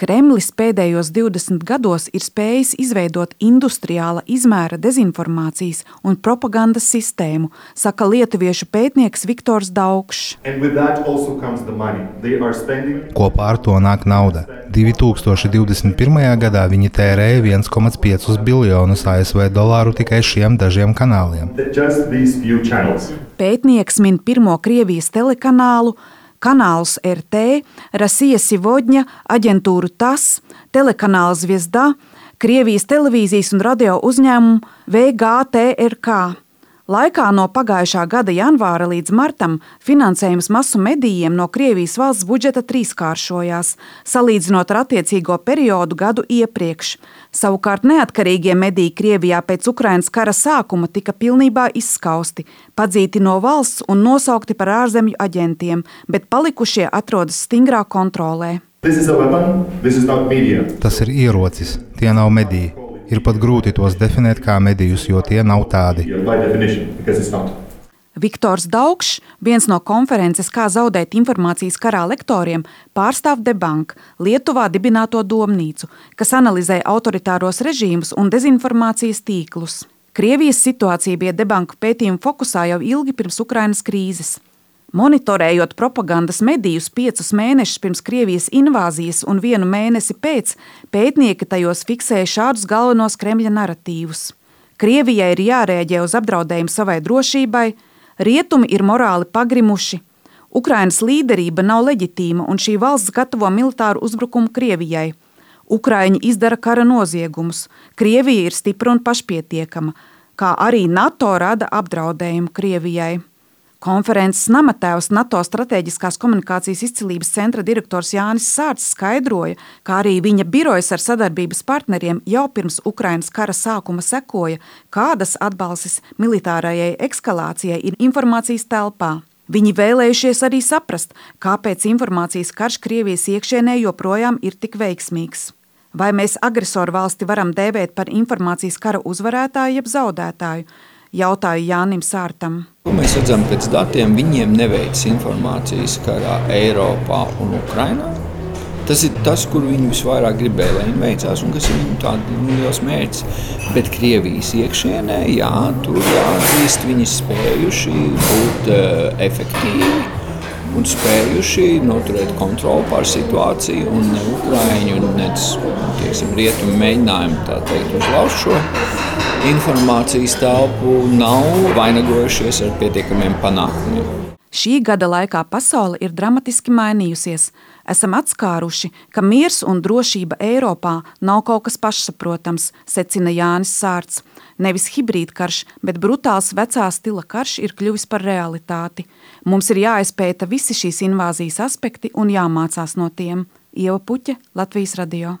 Kremlis pēdējos 20 gados ir spējis izveidot industriāla izmēra dezinformācijas un propagandas sistēmu, saka lietuviešu pētnieks Viktors Daugšs. Spending... Kopā ar to nāk nauda. 2021. gadā viņi tērēja 1,5 biljonus ASV dolāru tikai šiem dažiem kanāliem. Pētnieks min pirmo Krievijas telekanālu kanāls RT, Rasija Sivodņa, aģentūru TAS, telekanāla Zviezda, Krievijas televīzijas un radio uzņēmumu VGTRK. Laikā no pagājušā gada janvāra līdz martam finansējums masu medijiem no Krievijas valsts budžeta trīskāršojās, salīdzinot ar attiecīgo periodu gadu iepriekš. Savukārt neatkarīgie mediji Krievijā pēc Ukrainas kara sākuma tika pilnībā izskausti, padzīti no valsts un nosaukti par ārzemju aģentiem, bet palikušie atrodas stingrā kontrolē. Tas ir ierocis, tie nav mediji. Ir pat grūti tos definēt kā medijus, jo tie nav tādi. Viktors Daugšs, viens no konferences Kā zaudēt informācijas karā lektoriem, pārstāv Debank, Lietuvā dibināto domnīcu, kas analizē autoritāros režīmus un dezinformācijas tīklus. Krievijas situācija bija Debanka pētījuma fokusā jau ilgi pirms Ukrainas krīzes. Monitorējot propagandas medijus piecus mēnešus pirms Krievijas invāzijas un vienu mēnesi pēc, pētnieki tajos fiksēja šādus galvenos Kremļa narratīvus. Krievijai ir jārēģē uz apdraudējumu savai drošībai, rietumi ir morāli pagrimuši, Ukrainas līderība nav leģitīma un šī valsts gatavo militāru uzbrukumu Krievijai. Ukraiņi izdara kara noziegumus, Krievija ir stipra un pašpietiekama, kā arī NATO rada apdraudējumu Krievijai. Konferences namatēvs NATO strateģiskās komunikācijas izcilības centra direktors Jānis Sārts skaidroja, ka arī viņa birojas ar sadarbības partneriem jau pirms Ukrainas kara sākuma sekoja, kādas atbalstis militārajai eskalācijai ir informācijas telpā. Viņi vēlējušies arī saprast, kāpēc informācijas karš Krievijas iekšienē joprojām ir tik veiksmīgs. Vai mēs agresoru valsti varam dēvēt par informācijas kara uzvarētāju jeb zaudētāju? Jautāju Jānim Sārtam. Ko mēs redzam pēc datiem? Viņiem neveic informācijas karā Eiropā un Ukrainā. Tas ir tas, kur viņi visvairāk gribēja, lai viņi veicās, un kas ir viņu tāds nu, liels mērķis. Bet Krievijas iekšienē, jā, tur jāatzīst, viņi spējuši būt uh, efektīvi un spējuši noturēt kontroli pār situāciju. Un ne Ukrāņu, ne Rietumu mēģinājumu teikt, uzlauzt šo informācijas telpu nav vainagojušies ar pietiekamiem panākumiem. Šī gada laikā pasaule ir dramatiski mainījusies. Esam atskāruši, ka miers un drošība Eiropā nav kaut kas pašsaprotams, secina Jānis Sārts. Nevis hibrīdkarš, bet brutāls vecā stila karš ir kļuvis par realitāti. Mums ir jāizpēta visi šīs invāzijas aspekti un jāmācās no tiem. Ieva Puķe, Latvijas radio.